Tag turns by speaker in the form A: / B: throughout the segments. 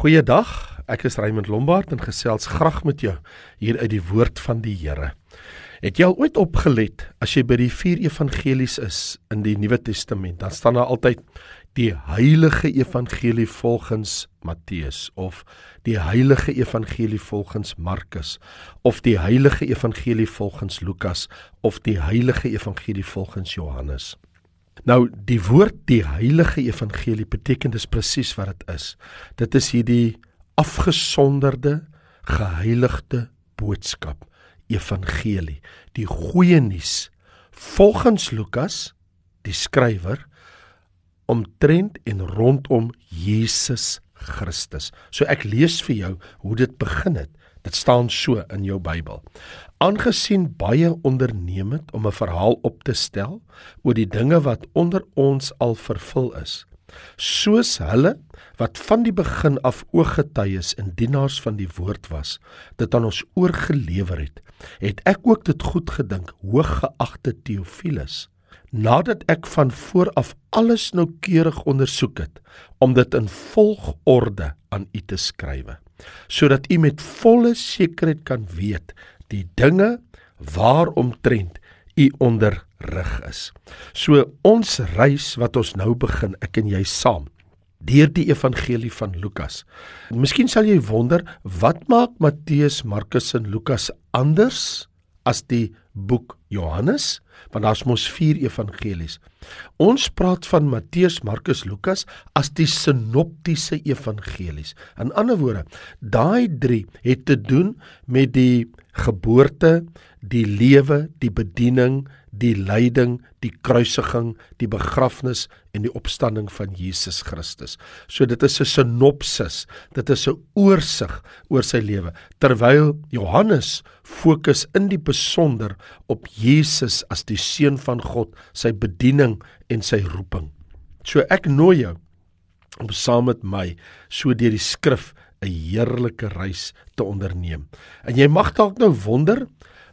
A: Goeiedag. Ek is Raymond Lombard en gesels graag met jou hier uit die woord van die Here. Het jy al ooit opgelet as jy by die vier evangelies is in die Nuwe Testament, dan staan daar altyd die heilige evangelie volgens Matteus of die heilige evangelie volgens Markus of die heilige evangelie volgens Lukas of die heilige evangelie volgens Johannes. Nou die woord die heilige evangelie beteken dis presies wat dit is. Dit is hierdie afgesonderde geheiligde boodskap evangelie die goeie nuus volgens Lukas die skrywer omtrent en rondom Jesus Christus. So ek lees vir jou hoe dit begin het. Dit staan so in jou Bybel. Aangesien baie onderneem het om 'n verhaal op te stel oor die dinge wat onder ons al vervul is, soos hulle wat van die begin af ooggetuies en dienaars van die woord was, dit aan ons oorgelewer het, het ek ook dit goed gedink, hooggeagte Theophilus, nadat ek van vooraf alles noukeurig ondersoek het om dit in volgorde aan u te skrywe sodat u met volle sekerheid kan weet die dinge waaromtrent u onderrig is. So ons reis wat ons nou begin, ek en jy saam deur die evangelie van Lukas. Miskien sal jy wonder, wat maak Matteus, Markus en Lukas anders as die boek Johannes? Want daar's mos 4 evangelies. Ons praat van Matteus, Markus, Lukas as die sinoptiese evangelies. In ander woorde, daai 3 het te doen met die geboorte, die lewe, die bediening, die lyding, die kruisiging, die begrafnis en die opstanding van Jesus Christus. So dit is 'n sinopsis, dit is 'n oorsig oor sy lewe. Terwyl Johannes fokus in die besonder op Jesus as die seun van God, sy bediening en sy roeping. So ek nooi jou om saam met my so deur die skrif 'n heerlike reis te onderneem. En jy mag dalk nou wonder,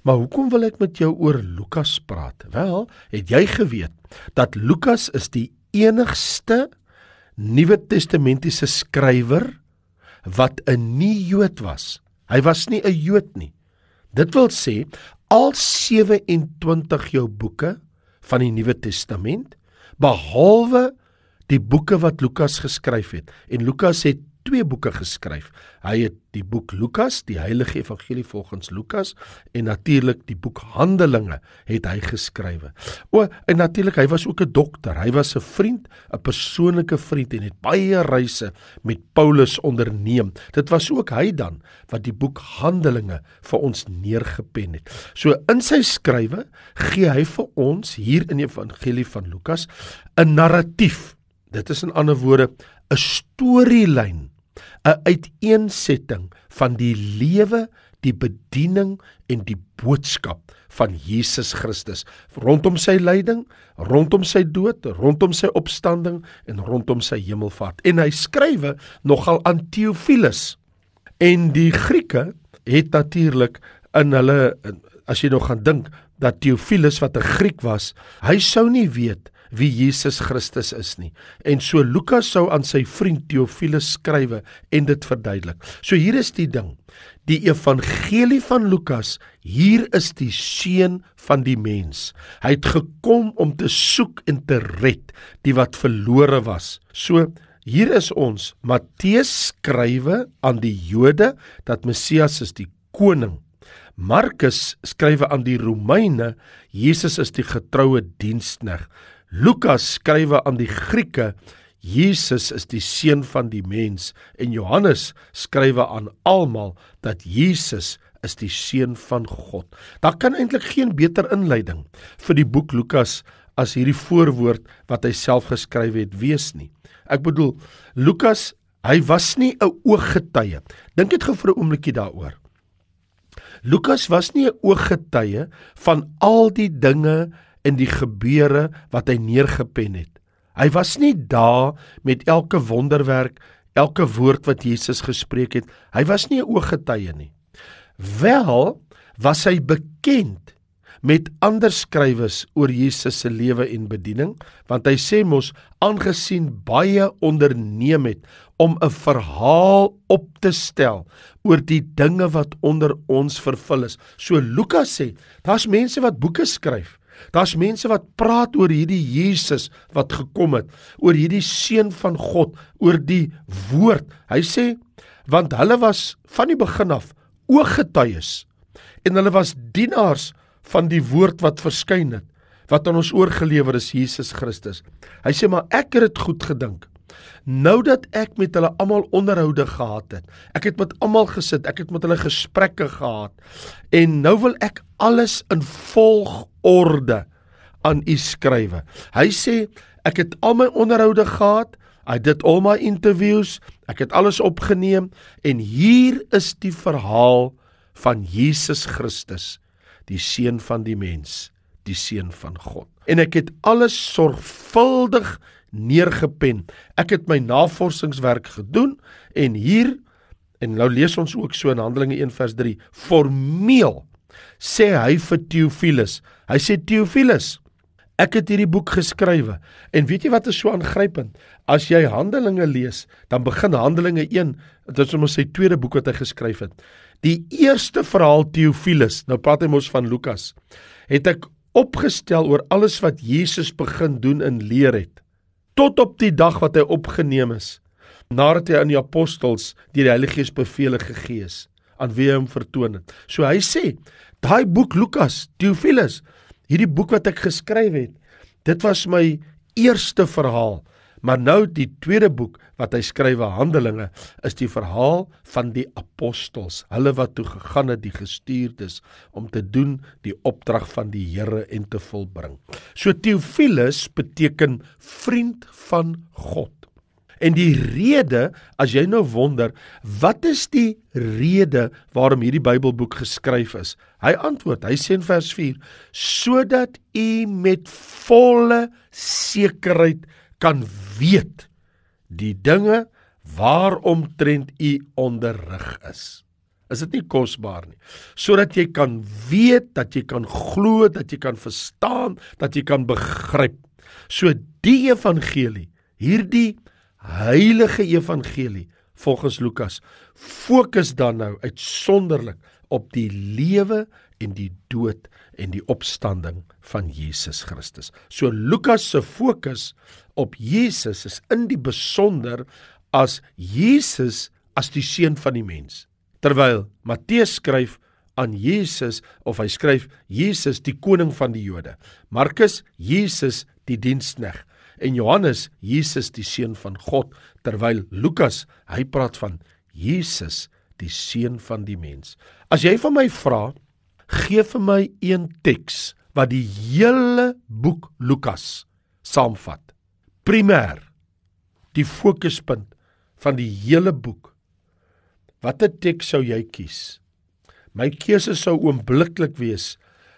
A: Maar hoekom wil ek met jou oor Lukas praat? Wel, het jy geweet dat Lukas is die enigste Nuwe Testamentiese skrywer wat 'n nie-Jood was. Hy was nie 'n Jood nie. Dit wil sê al 27 jou boeke van die Nuwe Testament behalwe die boeke wat Lukas geskryf het. En Lukas het twee boeke geskryf. Hy het die boek Lukas, die Heilige Evangelie volgens Lukas en natuurlik die boek Handelinge het hy geskrywe. O, en natuurlik hy was ook 'n dokter. Hy was 'n vriend, 'n persoonlike vriend en het baie reise met Paulus onderneem. Dit was ook hy dan wat die boek Handelinge vir ons neergepen het. So in sy skrywe gee hy vir ons hier in die Evangelie van Lukas 'n narratief. Dit is in ander woorde 'n storielyn 'n uiteensetting van die lewe, die bediening en die boodskap van Jesus Christus rondom sy lyding, rondom sy dood, rondom sy opstanding en rondom sy hemelvaart. En hy skrywe nogal aan Theophilus. En die Grieke het natuurlik in hulle as jy nou gaan dink dat Theophilus wat 'n Griek was, hy sou nie weet wie Jesus Christus is nie. En so Lukas sou aan sy vriend Theophilus skrywe en dit verduidelik. So hier is die ding. Die evangelie van Lukas, hier is die seun van die mens. Hy het gekom om te soek en te red die wat verlore was. So hier is ons. Matteus skrywe aan die Jode dat Messias is die koning. Markus skrywe aan die Romeine Jesus is die getroue dienskneg. Lukas skrywe aan die Grieke Jesus is die seun van die mens en Johannes skrywe aan almal dat Jesus is die seun van God. Daar kan eintlik geen beter inleiding vir die boek Lukas as hierdie voorwoord wat hy self geskryf het wees nie. Ek bedoel Lukas, hy was nie 'n ooggetuie. Dink dit gou vir 'n oombliekie daaroor. Lukas was nie 'n ooggetuie van al die dinge in die gebeure wat hy neergepen het. Hy was nie daar met elke wonderwerk, elke woord wat Jesus gespreek het. Hy was nie 'n ooggetuie nie. Wel was hy bekend met ander skrywers oor Jesus se lewe en bediening, want hy sê mos aangesien baie onderneem het om 'n verhaal op te stel oor die dinge wat onder ons vervul is. So Lukas sê, daar's mense wat boeke skryf. Daar's mense wat praat oor hierdie Jesus wat gekom het, oor hierdie seun van God, oor die woord. Hy sê want hulle was van die begin af ooggetuies en hulle was dienaars van die woord wat verskyn het wat aan ons oorgelewer is Jesus Christus. Hy sê maar ek het dit goed gedink. Nou dat ek met hulle almal onderhoude gehad het. Ek het met almal gesit, ek het met hulle gesprekke gehad en nou wil ek alles in volgorde aan u skrywe. Hy sê ek het al my onderhoude gehad, I did all my interviews, ek het alles opgeneem en hier is die verhaal van Jesus Christus, die seun van die mens die seun van God. En ek het alles sorgvuldig neergepen. Ek het my navorsingswerk gedoen en hier en nou lees ons ook so in Handelinge 1 vers 3 formeel sê hy vir Theophilus. Hy sê Theophilus, ek het hierdie boek geskrywe. En weet jy wat is so aangrypend? As jy Handelinge lees, dan begin Handelinge 1, dit is sommer sy tweede boek wat hy geskryf het. Die eerste verhaal Theophilus, nou praat hy mos van Lukas, het ek opgestel oor alles wat Jesus begin doen en leer het tot op die dag wat hy opgeneem is nadat hy aan die apostels deur die Heilige Gees beveel gegee is aan wie hy hom vertoon het. So hy sê daai boek Lukas Theophilus hierdie boek wat ek geskryf het dit was my eerste verhaal Maar nou die tweede boek wat hy skryf, Handelinge, is die verhaal van die apostels, hulle wat toe gegaan het, die gestuurdes om te doen die opdrag van die Here en te volbring. So Theophilus beteken vriend van God. En die rede, as jy nou wonder, wat is die rede waarom hierdie Bybelboek geskryf is? Hy antwoord, hy sê in vers 4, sodat u met volle sekerheid kan weet die dinge waaromtrent u onderrig is. Is dit nie kosbaar nie? Sodat jy kan weet, dat jy kan glo, dat jy kan verstaan, dat jy kan begryp. So die evangelie, hierdie heilige evangelie volgens Lukas, fokus dan nou uitsonderlik op die lewe en die dood en die opstanding van Jesus Christus. So Lukas se fokus op Jesus is in die besonder as Jesus as die seun van die mens. Terwyl Matteus skryf aan Jesus of hy skryf Jesus die koning van die Jode. Markus Jesus die dienskneg en Johannes Jesus die seun van God terwyl Lukas hy praat van Jesus die seun van die mens. As jy van my vra, gee vir my een teks wat die hele boek Lukas saamvat primêr die fokuspunt van die hele boek. Watter teks sou jy kies? My keuse sou oombliklik wees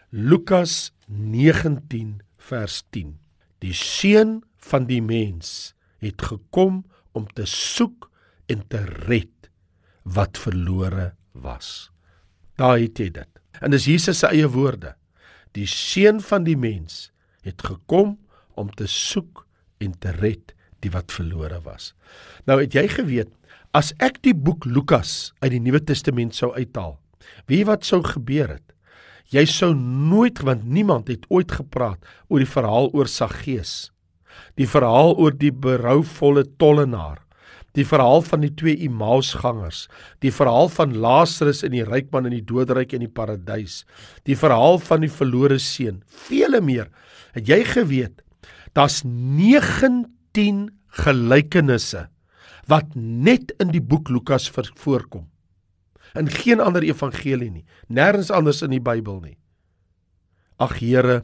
A: Lukas 19 vers 10. Die seun van die mens het gekom om te soek en te red wat verlore was. Daar het jy dit. En dis Jesus se eie woorde. Die seun van die mens het gekom om te soek en te red die wat verlore was. Nou het jy geweet as ek die boek Lukas uit die Nuwe Testament sou uithaal, wie wat sou gebeur het? Jy sou nooit want niemand het ooit gepraat oor die verhaal oor Saggeus. Die verhaal oor die berouvolle tollenaar. Die verhaal van die twee Emmausgangers, die verhaal van Lazarus en die ryk man in die doodryk en die paradys, die verhaal van die verlore seun, vele meer. Het jy geweet daar's 19 gelykenisse wat net in die boek Lukas voorkom. In geen ander evangelie nie, nêrens anders in die Bybel nie. Ag Here,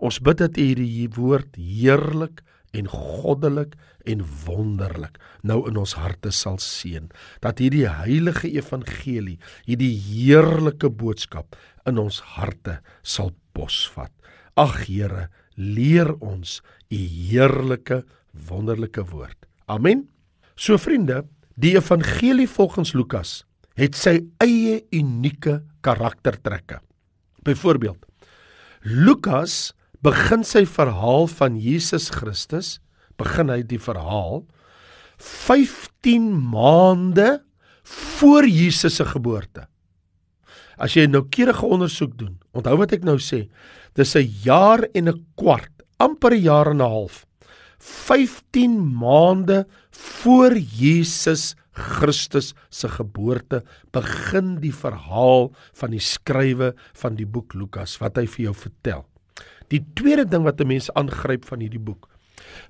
A: ons bid dat U hierdie woord heerlik en goddelik en wonderlik nou in ons harte sal seën dat hierdie heilige evangelie hierdie heerlike boodskap in ons harte sal posvat ag Here leer ons u heerlike wonderlike woord. Amen. So vriende, die evangelie volgens Lukas het sy eie unieke karaktertrekke. Byvoorbeeld, Lukas begin sy verhaal van Jesus Christus, begin hy die verhaal 15 maande voor Jesus se geboorte. As jy 'n noukeurige ondersoek doen, onthou wat ek nou sê, dis 'n jaar en 'n kwart, amper 'n jaar en 'n half. 15 maande voor Jesus Christus se geboorte begin die verhaal van die skrywe van die boek Lukas wat hy vir jou vertel. Die tweede ding wat 'n mens aangryp van hierdie boek.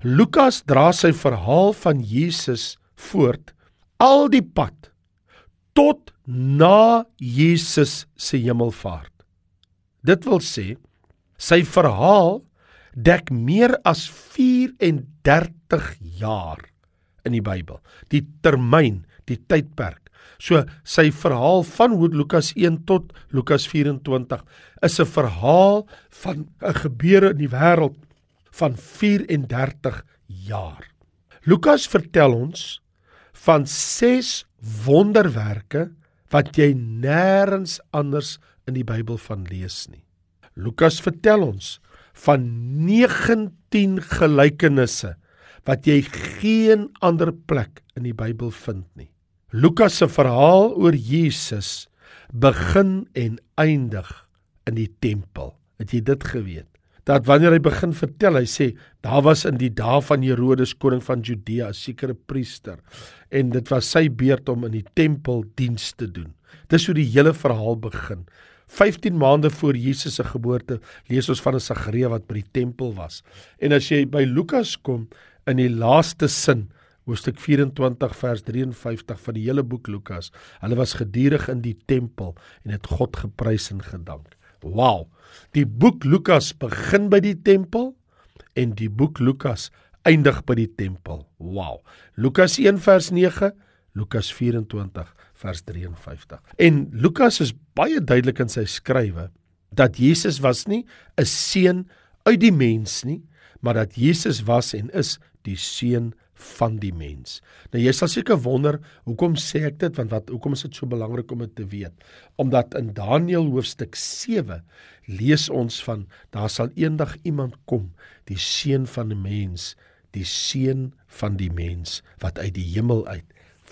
A: Lukas dra sy verhaal van Jesus voort al die pad tot na Jesus se hemelvaart. Dit wil sê sy verhaal dek meer as 34 jaar in die Bybel. Die termyn, die tydperk. So sy verhaal van Lukas 1 tot Lukas 24 is 'n verhaal van 'n gebeure in die wêreld van 34 jaar. Lukas vertel ons van 6 wonderwerke wat jy nêrens anders in die Bybel van lees nie. Lukas vertel ons van 19 gelykenisse wat jy geen ander plek in die Bybel vind nie. Lukas se verhaal oor Jesus begin en eindig in die tempel. Het jy dit geweet? Dat wanneer hy begin vertel, hy sê daar was in die dae van Herodes koning van Judea 'n sekere priester en dit was sy beurt om in die tempel diens te doen. Dis hoe die hele verhaal begin. 15 maande voor Jesus se geboorte lees ons van 'n Sagaria wat by die tempel was. En as jy by Lukas kom in die laaste sin, hoofstuk 24 vers 53 van die hele boek Lukas, hulle was gedurig in die tempel en het God geprys en gedank. Wow. Die boek Lukas begin by die tempel en die boek Lukas eindig by die tempel. Wow. Lukas 1 vers 9, Lukas 24 vers 53. En Lukas is baie duidelik in sy skrywe dat Jesus was nie 'n seun uit die mens nie, maar dat Jesus was en is die seun van die mens. Nou jy sal seker wonder, hoekom sê ek dit? Want wat hoekom is dit so belangrik om dit te weet? Omdat in Daniël hoofstuk 7 lees ons van daar sal eendag iemand kom, die seun van die mens, die seun van die mens wat uit die hemel uit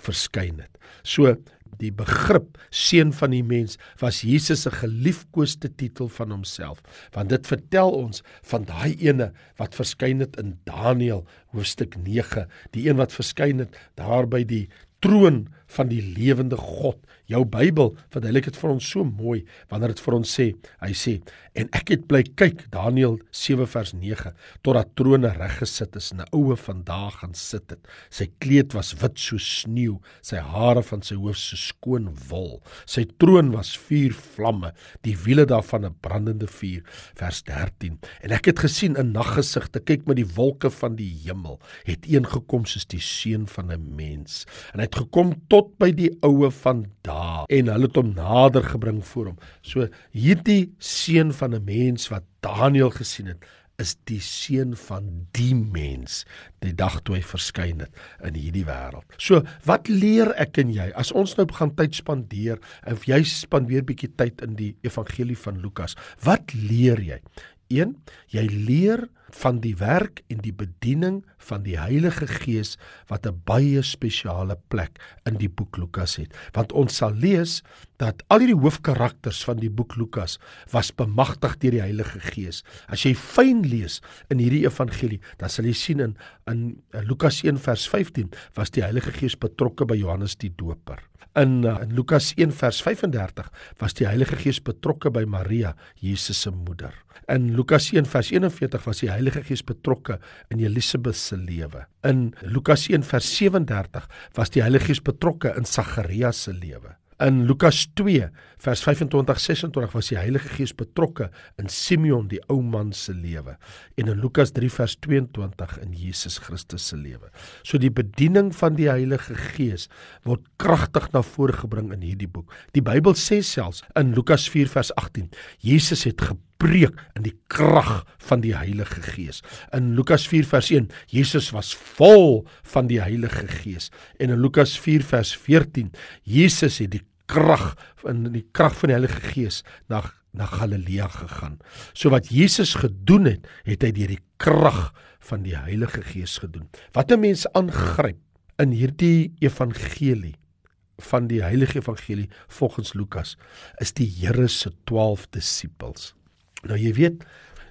A: verskyn het. So die begrip seun van die mens was Jesus se geliefkoeste titel van homself. Want dit vertel ons van daai ene wat verskyn het in Daniël hoofstuk 9 die een wat verskyn het daar by die troon van die lewende God. Jou Bybel verduidelik dit vir ons so mooi wanneer dit vir ons sê, hy sê, en ek het bly kyk Daniël 7 vers 9 totdat trone reg gesit is en 'n oue vandag gaan sit het. Sy kleed was wit so sneeu, sy hare van sy hoof so skoon wol. Sy troon was vuur vlamme, die wiele daarvan 'n brandende vuur. Vers 13. En ek het gesien 'n naggesigte kyk met die wolke van die hemel, het een gekom soos die seun van 'n mens. En hy het gekom tot by die oue van daar en hulle het hom nader gebring voor hom. So hierdie seun van 'n mens wat Daniël gesien het, is die seun van die mens die dag toe hy verskyn het in hierdie wêreld. So, wat leer ek en jy as ons nou gaan tyd spandeer en jy spandeer bietjie tyd in die evangelie van Lukas? Wat leer jy? 1 jy leer van die werk en die bediening van die Heilige Gees wat 'n baie spesiale plek in die boek Lukas het. Want ons sal lees dat al hierdie hoofkarakters van die boek Lukas was bemagtig deur die Heilige Gees. As jy fyn lees in hierdie evangelie, dan sal jy sien in in Lukas 1 vers 15 was die Heilige Gees betrokke by Johannes die Doper. In, uh, in Lukas 1 vers 35 was die Heilige Gees betrokke by Maria, Jesus se moeder. In Lukas 1 vers 41 was die Heilige Gees betrokke in Elisabet se lewe. In Lukas 1 vers 37 was die Heilige Gees betrokke in Sagarias se lewe. In Lukas 2 vers 25-26 was die Heilige Gees betrokke in Simeon die ou man se lewe en in Lukas 3 vers 22 in Jesus Christus se lewe. So die bediening van die Heilige Gees word kragtig na vore gebring in hierdie boek. Die Bybel sê selfs in Lukas 4 vers 18, Jesus het preek in die krag van die Heilige Gees. In Lukas 4 vers 1, Jesus was vol van die Heilige Gees. En in Lukas 4 vers 14, Jesus het die krag in die krag van die Heilige Gees na na Galilea gegaan. So wat Jesus gedoen het, het hy deur die krag van die Heilige Gees gedoen. Wat 'n mens aangryp in hierdie evangelie van die heilige evangelie volgens Lukas is die Here se 12 disippels. Nou jy weet,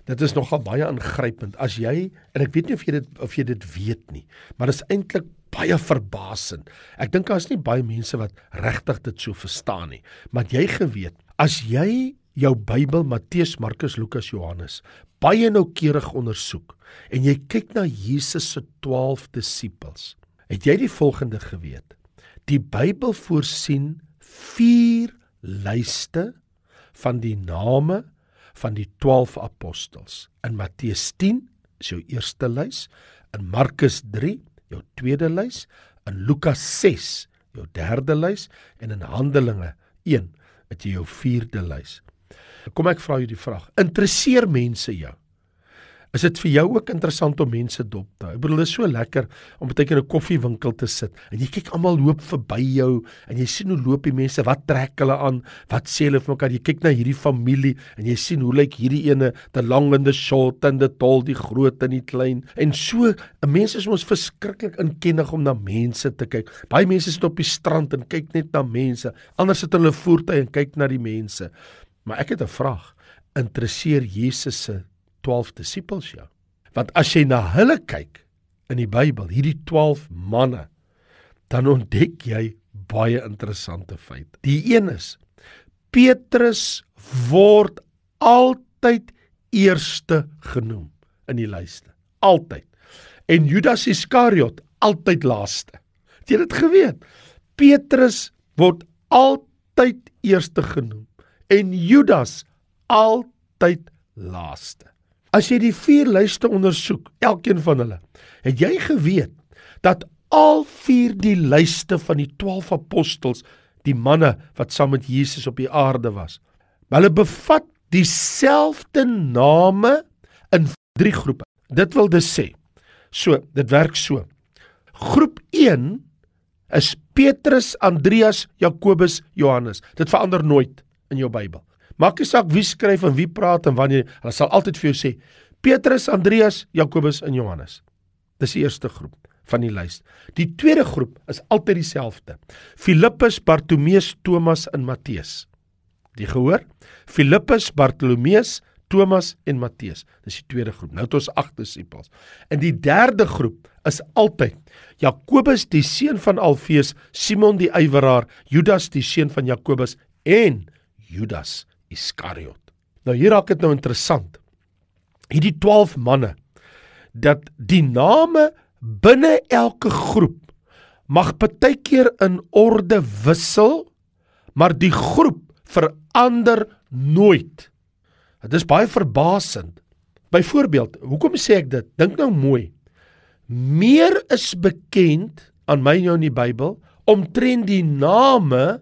A: dit is nogal baie aangrypend as jy en ek weet nie of jy dit of jy dit weet nie, maar dit is eintlik baie verbasend. Ek dink daar's nie baie mense wat regtig dit so verstaan nie, maar jy geweet, as jy jou Bybel Matteus, Markus, Lukas, Johannes baie noukeurig ondersoek en jy kyk na Jesus se 12 disippels, het jy die volgende geweet. Die Bybel voorsien 4 lyste van die name van die 12 apostels. In Matteus 10 is jou eerste lys, in Markus 3 jou tweede lys, in Lukas 6 jou derde lys en in Handelinge 1 het jy jou vierde lys. Kom ek vra jou die vraag, interesseer mense jou? Is dit vir jou ook interessant om mense dop te hou? Ek bedoel dit is so lekker om baie keer in 'n koffiewinkel te sit en jy kyk almal loop verby jou en jy sien hoe loop die mense, wat trek hulle aan, wat sê hulle vir mekaar? Jy kyk na hierdie familie en jy sien hoe lyk hierdie ene, the long and the short and the tall, die groot en die klein. En so, 'n mens is mos verskriklik inkennig om na mense te kyk. Baie mense sit op die strand en kyk net na mense. Ander sit hulle voertuie en kyk na die mense. Maar ek het 'n vraag. Interesseer Jesus se 12 disippels ja. Want as jy na hulle kyk in die Bybel, hierdie 12 manne, dan ontdek jy baie interessante feite. Die een is Petrus word altyd eerste genoem in die lyste. Altyd. En Judas Iskariot altyd laaste. Het jy dit geweet? Petrus word altyd eerste genoem en Judas altyd laaste. As jy die vier lyste ondersoek, elkeen van hulle, het jy geweet dat al vier die lyste van die 12 apostels, die manne wat saam met Jesus op die aarde was, hulle bevat dieselfde name in drie groepe. Dit wil dus sê, so, dit werk so. Groep 1 is Petrus, Andreas, Jakobus, Johannes. Dit verander nooit in jou Bybel. Maak nie saak wie skryf en wie praat en wanneer, hulle sal altyd vir jou sê Petrus, Andreas, Jakobus en Johannes. Dis die eerste groep van die lys. Die tweede groep is altyd dieselfde. Filippus, Bartolomeus, Thomas en Matteus. Die gehoor? Filippus, Bartolomeus, Thomas en Matteus. Dis die tweede groep. Nou het ons 8 disippels. En die derde groep is altyd Jakobus, die seun van Alfeus, Simon die ywerraar, Judas die seun van Jakobus en Judas Iskariot. Nou hier raak dit nou interessant. Hierdie 12 manne dat die name binne elke groep mag baie keer in orde wissel, maar die groep verander nooit. Dit is baie verbasend. Byvoorbeeld, hoekom sê ek dit? Dink nou mooi. Meer is bekend aan my en jou in die Bybel omtrent die name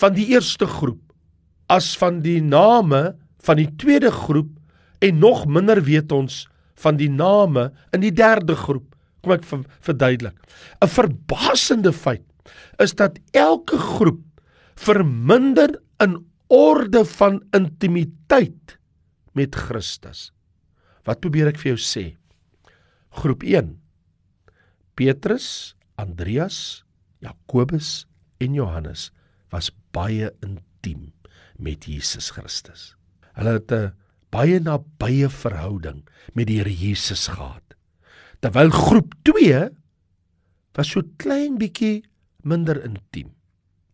A: van die eerste groep as van die name van die tweede groep en nog minder weet ons van die name in die derde groep. Kom ek verduidelik. 'n Verbasende feit is dat elke groep verminder in orde van intimiteit met Christus. Wat probeer ek vir jou sê? Groep 1. Petrus, Andreas, Jakobus en Johannes was baie intiem met Jesus Christus. Hulle het 'n baie nabye verhouding met die Here Jesus gehad. Terwyl groep 2 was so klein bietjie minder intiem.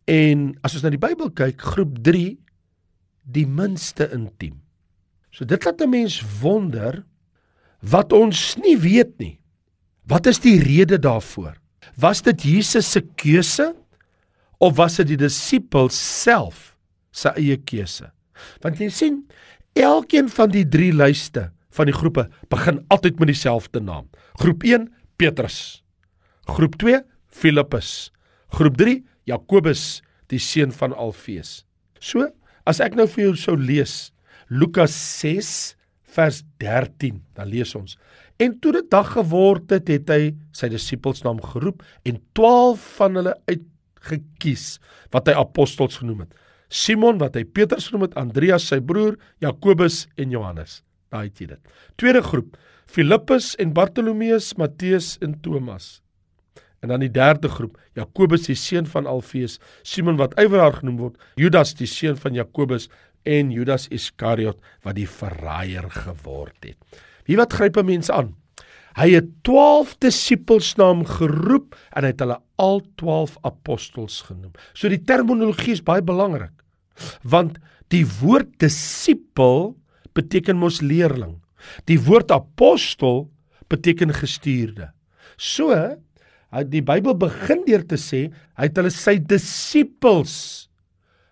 A: En as ons na die Bybel kyk, groep 3 die minste intiem. So dit laat 'n mens wonder wat ons nie weet nie. Wat is die rede daarvoor? Was dit Jesus se keuse of was dit die disippels self se eie keuse. Want jy sien, elkeen van die drie lyste van die groepe begin altyd met dieselfde naam. Groep 1 Petrus. Groep 2 Filippus. Groep 3 Jakobus, die seun van Alfeus. So, as ek nou vir jou sou lees Lukas 6 vers 13, dan lees ons: En toe dit dag geword het, het hy sy disippels naam geroep en 12 van hulle uitgekies wat hy apostels genoem het. Simon wat hy Petrus genoem het, Andreas sy broer, Jakobus en Johannes. Daai het jy dit. Tweede groep: Filippus en Bartolomeus, Matteus en Thomas. En dan die derde groep, Jakobus die seun van Alfeus, Simon wat ywerhaar genoem word, Judas die seun van Jakobus en Judas Iskariot wat die verraaier geword het. Wie wat gryp 'n mens aan? Hy het 12 disippels na hom geroep en hy het hulle al 12 apostels genoem. So die terminologie is baie belangrik. Want die woord disipel beteken mos leerling. Die woord apostel beteken gestuurde. So die Bybel begin deur te sê hy het hulle sy disippels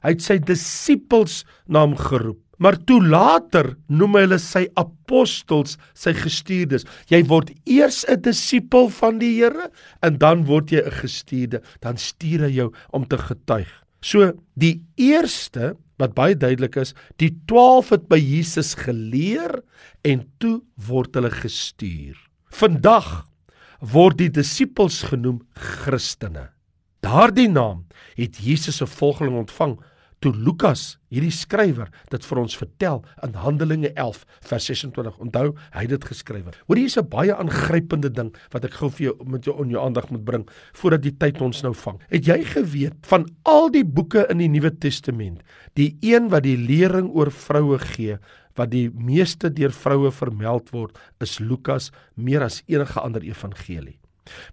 A: hy het sy disippels na hom geroep maar toe later noem hy hulle sy apostels sy gestuurdes. Jy word eers 'n disipel van die Here en dan word jy 'n gestuurde. Dan stuur hy jou om te getuig. So die eerste wat baie duidelik is die 12 het by Jesus geleer en toe word hulle gestuur. Vandag word die disippels genoem Christene. Daardie naam het Jesus se volgeling ontvang toe Lukas, hierdie skrywer, dit vir ons vertel in Handelinge 11 vers 26. Onthou, hy het dit geskryf. Hoor hier is 'n baie aangrypende ding wat ek gou vir jou met jou on jou aandag moet bring voordat die tyd ons nou vang. Het jy geweet van al die boeke in die Nuwe Testament, die een wat die lering oor vroue gee, wat die meeste deur vroue vermeld word, is Lukas meer as enige ander evangelie.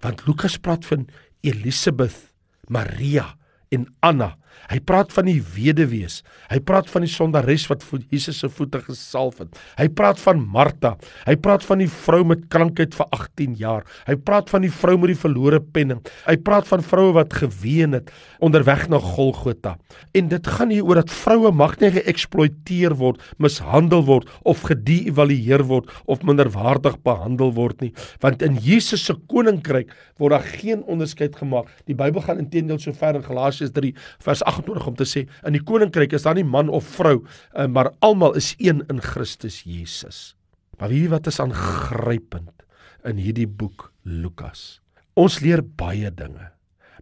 A: Want Lukas praat van Elisabeth, Maria en Anna Hy praat van die weduwees. Hy praat van die sondares wat Jesus se voete gesalf het. Hy praat van Martha. Hy praat van die vrou met krankheid vir 18 jaar. Hy praat van die vrou met die verlore penning. Hy praat van vroue wat geween het onderweg na Golgotha. En dit gaan hier oor dat vroue mag nie geëksploiteer word, mishandel word of gede-evalueer word of minderwaardig behandel word nie, want in Jesus se koninkryk word daar geen onderskeid gemaak. Die Bybel gaan intedeel so ver in Galasiërs 3 vers 28 om te sê in die koninkryk is daar nie man of vrou, uh, maar almal is een in Christus Jesus. Maar wie wat is aangrypend in hierdie boek Lukas? Ons leer baie dinge.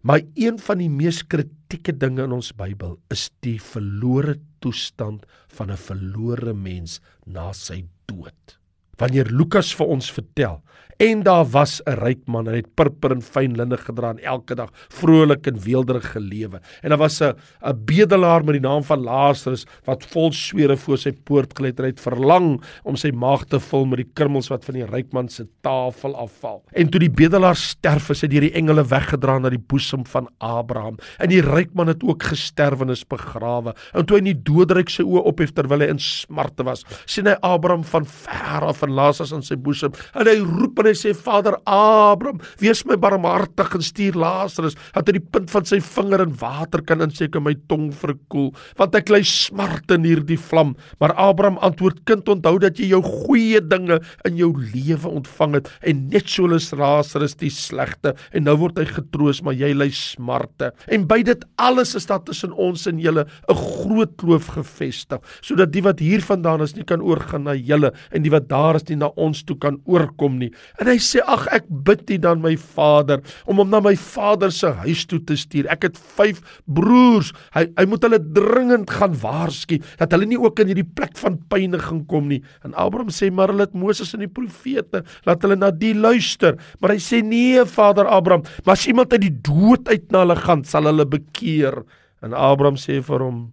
A: Maar een van die mees kritieke dinge in ons Bybel is die verlore toestand van 'n verlore mens na sy dood. Wanneer Lukas vir ons vertel En daar was 'n ryk man, hy het purper en fyn linne gedra en elke dag vrolik en weelderig gelewe. En daar was 'n 'n bedelaar met die naam van Lazarus wat vol swere voor sy poort gelê het, het verlang om sy maag te vul met die krummels wat van die ryk man se tafel afval. En toe die bedelaar sterf, is hy deur die engele weggedra na die boesem van Abraham. En die ryk man het ook gesterf en is begrawe. En toe hy in die doodryk sy oë ophef terwyl hy in smarte was, sien hy Abraham van ver af en Lazarus in sy boesem. En hy roep hy sê Vader Abraham, wees my barmhartig en stuur Lazarus dat hy die punt van sy vinger in water kan inseek en my tong verkoel, want ek ly smart in hierdie vlam. Maar Abraham antwoord: Kind, onthou dat jy jou goeie dinge in jou lewe ontvang het en net so is Lazarus die slegte en nou word hy getroos, maar jy ly smarte. En by dit alles is daar tussen ons en julle 'n groot kloof gevestig, sodat die wat hier vandaan is nie kan oorgaan na julle en die wat daar is nie na ons toe kan oorkom nie. En hy sê ag ek bid U dan my Vader om hom na my vader se huis toe te stuur. Ek het 5 broers. Hy hy moet hulle dringend gaan waarsku dat hulle nie ook in hierdie plek van pyniging kom nie. En Abraham sê maar hulle het Moses en die profete laat hulle na die luister. Maar hy sê nee Vader Abraham, maar as iemand uit die dood uit na hulle gaan, sal hulle bekeer. En Abraham sê vir hom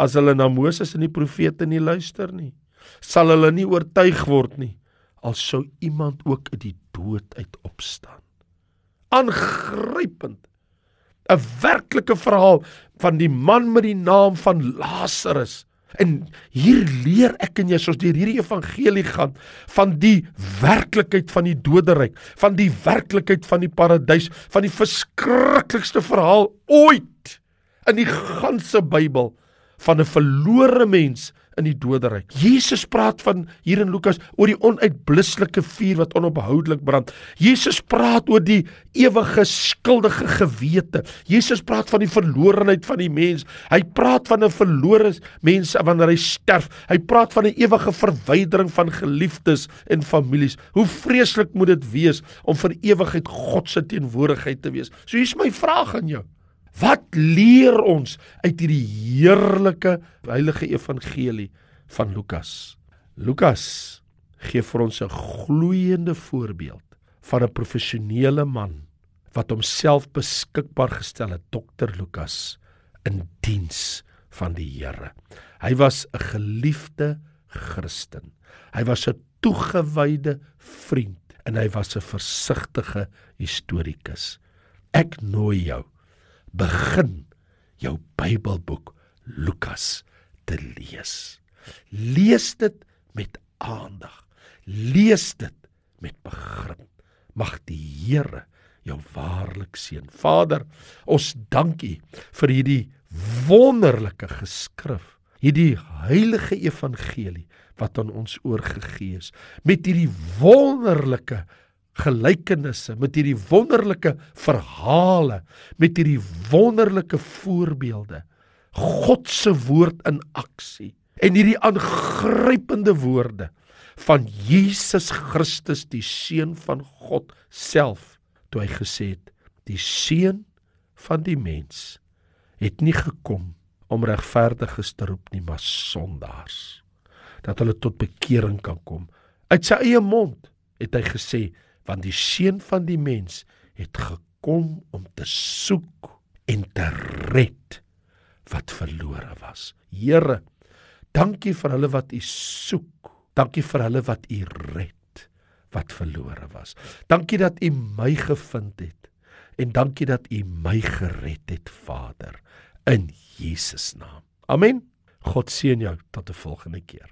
A: as hulle na Moses en die profete nie luister nie, sal hulle nie oortuig word nie al sou iemand ook uit die dood uit opstaan. Aangrypend. 'n Werklike verhaal van die man met die naam van Lazarus. En hier leer ek en jy soos deur hierdie evangelie gaan van die werklikheid van die doderyk, van die werklikheid van die paradys, van die verskriklikste verhaal ooit in die ganse Bybel van 'n verlore mens in die doderyk. Jesus praat van hier in Lukas oor die onuitblusselike vuur wat onophoudelik brand. Jesus praat oor die ewige skuldige gewete. Jesus praat van die verlorenheid van die mens. Hy praat van 'n verlore mens wanneer hy sterf. Hy praat van 'n ewige verwydering van geliefdes en families. Hoe vreeslik moet dit wees om vir ewigheid God se teenwoordigheid te wees. So hier's my vraag aan jou. Wat leer ons uit hierdie heerlike heilige evangelie van Lukas? Lukas gee vir ons 'n gloeiende voorbeeld van 'n professionele man wat homself beskikbaar gestel het, dokter Lukas, in diens van die Here. Hy was 'n geliefde Christen. Hy was 'n toegewyde vriend en hy was 'n versigtige historikus. Ek nooi jou begin jou Bybelboek Lukas te lees. Lees dit met aandag. Lees dit met begrip. Mag die Here jou waarlik seën. Vader, ons dankie vir hierdie wonderlike geskrif, hierdie heilige evangelie wat aan ons oorgegee is met hierdie wonderlike gelykenisse, met hierdie wonderlike verhale, met hierdie wonderlike voorbeelde. God se woord in aksie en hierdie aangrypende woorde van Jesus Christus die seun van God self toe hy gesê het die seun van die mens het nie gekom om regverdiges te roep nie maar sondaars dat hulle tot bekering kan kom uit sy eie mond het hy gesê want die seun van die mens het gekom om te soek en te red wat verlore was Here dankie vir hulle wat u soek Dankie vir hulle wat U red wat verlore was. Dankie dat U my gevind het en dankie dat U my gered het, Vader, in Jesus naam. Amen. God seën jou tot 'n volgende keer.